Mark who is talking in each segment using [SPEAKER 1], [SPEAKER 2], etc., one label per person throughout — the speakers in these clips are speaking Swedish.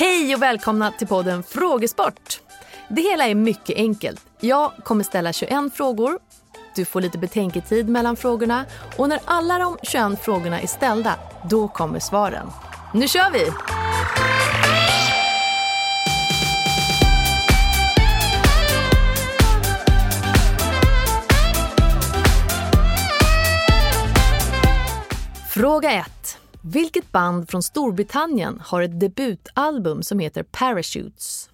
[SPEAKER 1] Hej och välkomna till podden Frågesport. Det hela är mycket enkelt. Jag kommer ställa 21 frågor. Du får lite betänketid mellan frågorna och när alla de 21 frågorna är ställda, då kommer svaren. Nu kör vi! Fråga 1. Vilket band från Storbritannien har ett debutalbum som heter Parachutes?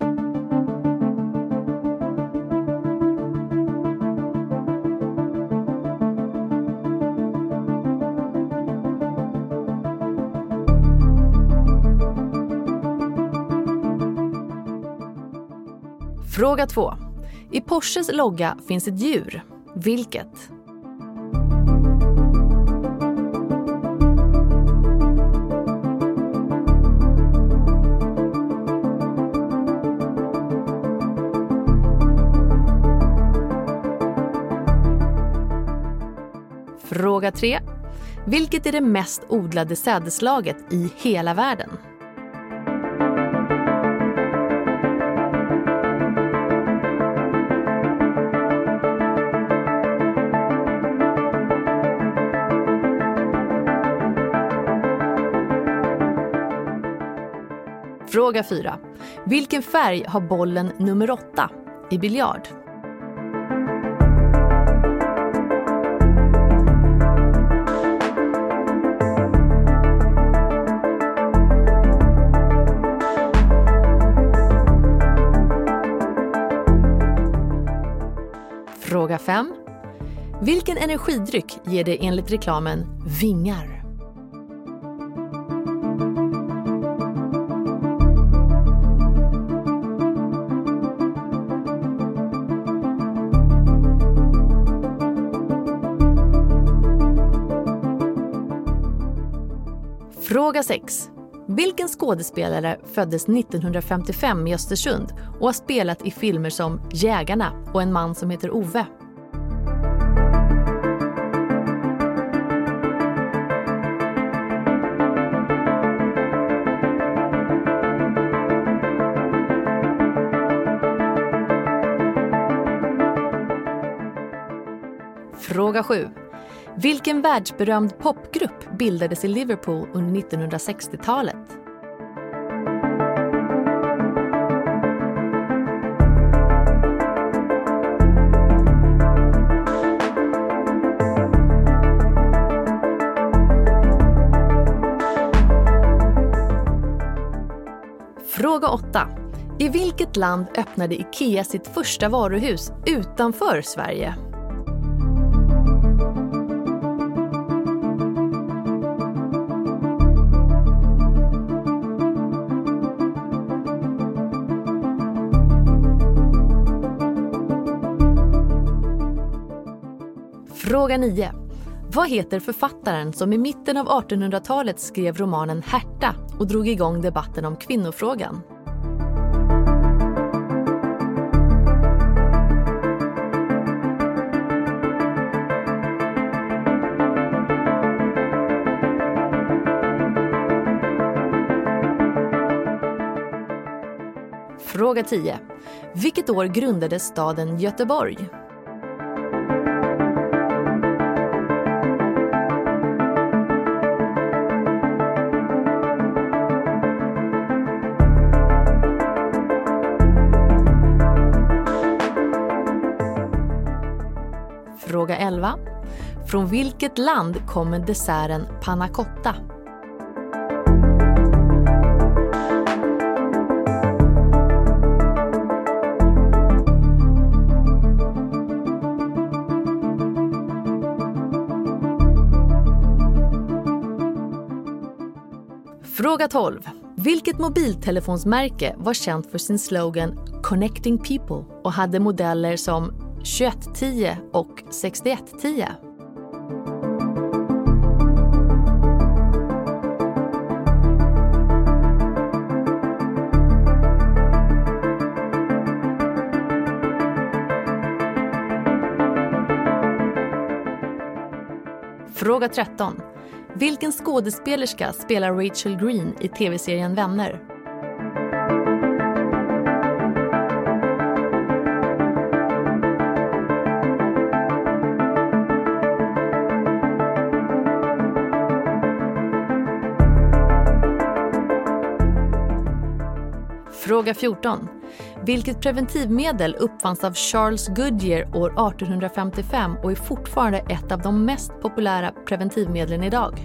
[SPEAKER 1] Fråga 2. I Porsches logga finns ett djur. Vilket? Fråga 3. Vilket är det mest odlade sädeslaget i hela världen? Fråga 4. Vilken färg har bollen nummer 8 i biljard? Fråga 5. Vilken energidryck ger det enligt reklamen vingar? Fråga 6. Vilken skådespelare föddes 1955 i Östersund och har spelat i filmer som Jägarna och En man som heter Ove? Fråga 7. Vilken världsberömd popgrupp bildades i Liverpool under 1960-talet? Fråga 8. I vilket land öppnade Ikea sitt första varuhus utanför Sverige? Fråga 9. Vad heter författaren som i mitten av 1800-talet skrev romanen Härta och drog igång debatten om kvinnofrågan? Fråga 10. Vilket år grundades staden Göteborg? Fråga 11. Från vilket land kommer desserten panna cotta? Fråga 12. Vilket mobiltelefonsmärke var känt för sin slogan “Connecting people” och hade modeller som 2110 och 6110? Fråga 13. Vilken skådespelerska spelar Rachel Green i tv-serien Vänner? Fråga 14. Vilket preventivmedel uppfanns av Charles Goodyear år 1855 och är fortfarande ett av de mest populära preventivmedlen idag?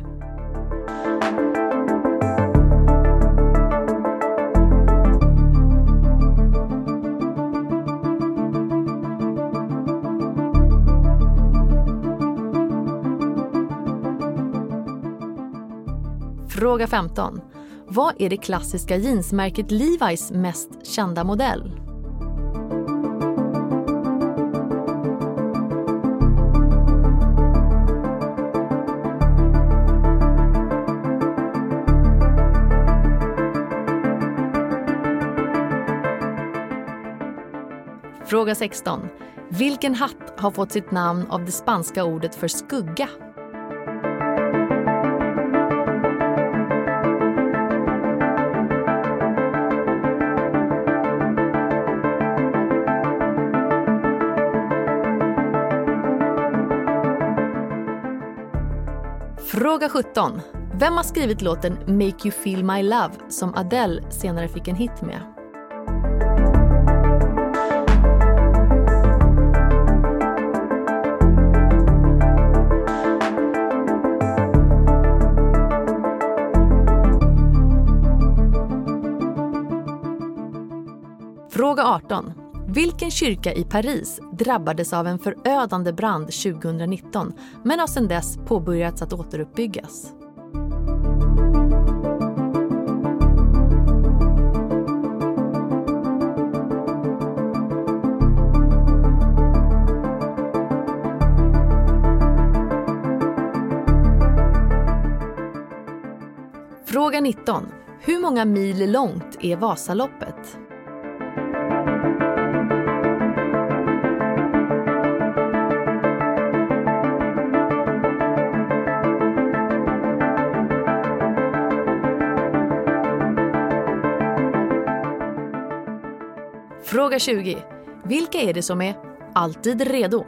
[SPEAKER 1] Fråga 15. Vad är det klassiska jeansmärket Levi's mest kända modell? Fråga 16. Vilken hatt har fått sitt namn av det spanska ordet för skugga? Fråga 17. Vem har skrivit låten Make You Feel My Love som Adele senare fick en hit med? Fråga 18. Vilken kyrka i Paris drabbades av en förödande brand 2019 men har sedan dess påbörjats att återuppbyggas? Fråga 19. Hur många mil långt är Vasaloppet? Fråga 20. Vilka är det som är alltid redo?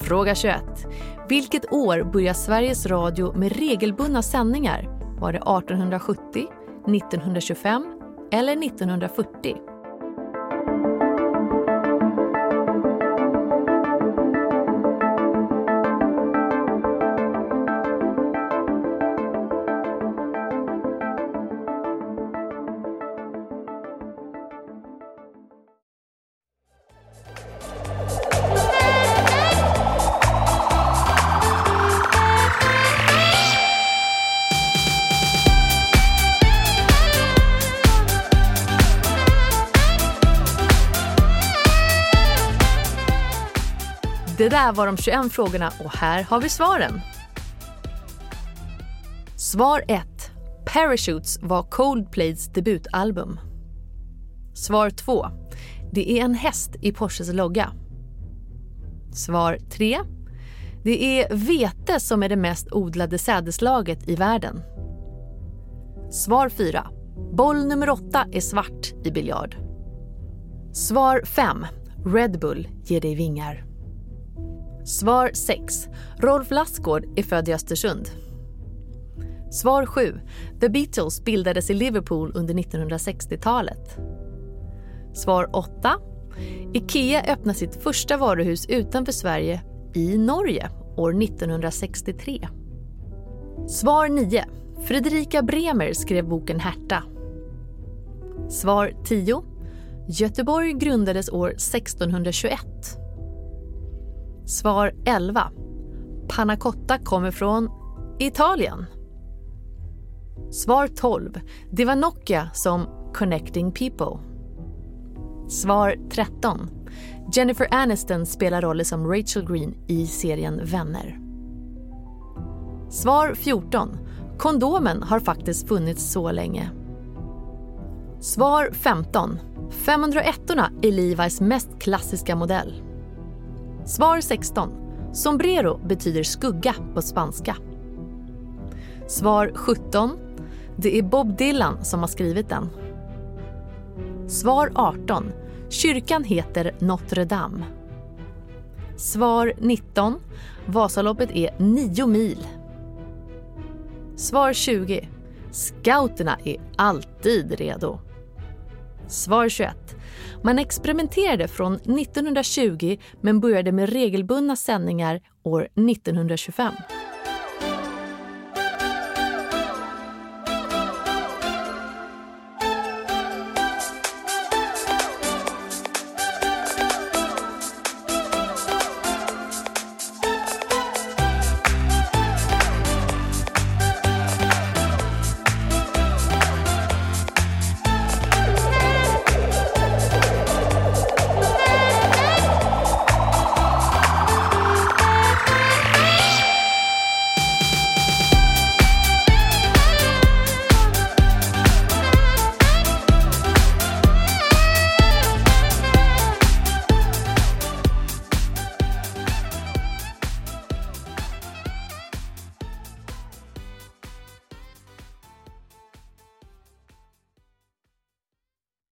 [SPEAKER 1] Fråga 21. Vilket år börjar Sveriges Radio med regelbundna sändningar? Var det 1870, 1925 eller 1940? Det där var de 21 frågorna och här har vi svaren. Svar 1. Parachutes var Coldplays debutalbum. Svar 2. Det är en häst i Porsches logga. Svar 3. Det är vete som är det mest odlade sädeslaget i världen. Svar 4. Boll nummer 8 är svart i biljard. Svar 5. Red Bull ger dig vingar. Svar 6. Rolf Lassgård är född i Östersund. Svar 7. The Beatles bildades i Liverpool under 1960-talet. Svar 8. Ikea öppnar sitt första varuhus utanför Sverige i Norge år 1963. Svar 9. Fredrika Bremer skrev boken Härta. Svar 10. Göteborg grundades år 1621. Svar 11. Panna cotta kommer från Italien. Svar 12. Det var Nokia som Connecting People. Svar 13. Jennifer Aniston spelar rollen som Rachel Green i serien Vänner. Svar 14. Kondomen har faktiskt funnits så länge. Svar 15. 501 är Levi's mest klassiska modell. Svar 16. Sombrero betyder skugga på spanska. Svar 17. Det är Bob Dylan som har skrivit den. Svar 18. Kyrkan heter Notre Dame. Svar 19. Vasaloppet är 9 mil. Svar 20. Scouterna är alltid redo. Svar 21. Man experimenterade från 1920 men började med regelbundna sändningar år 1925.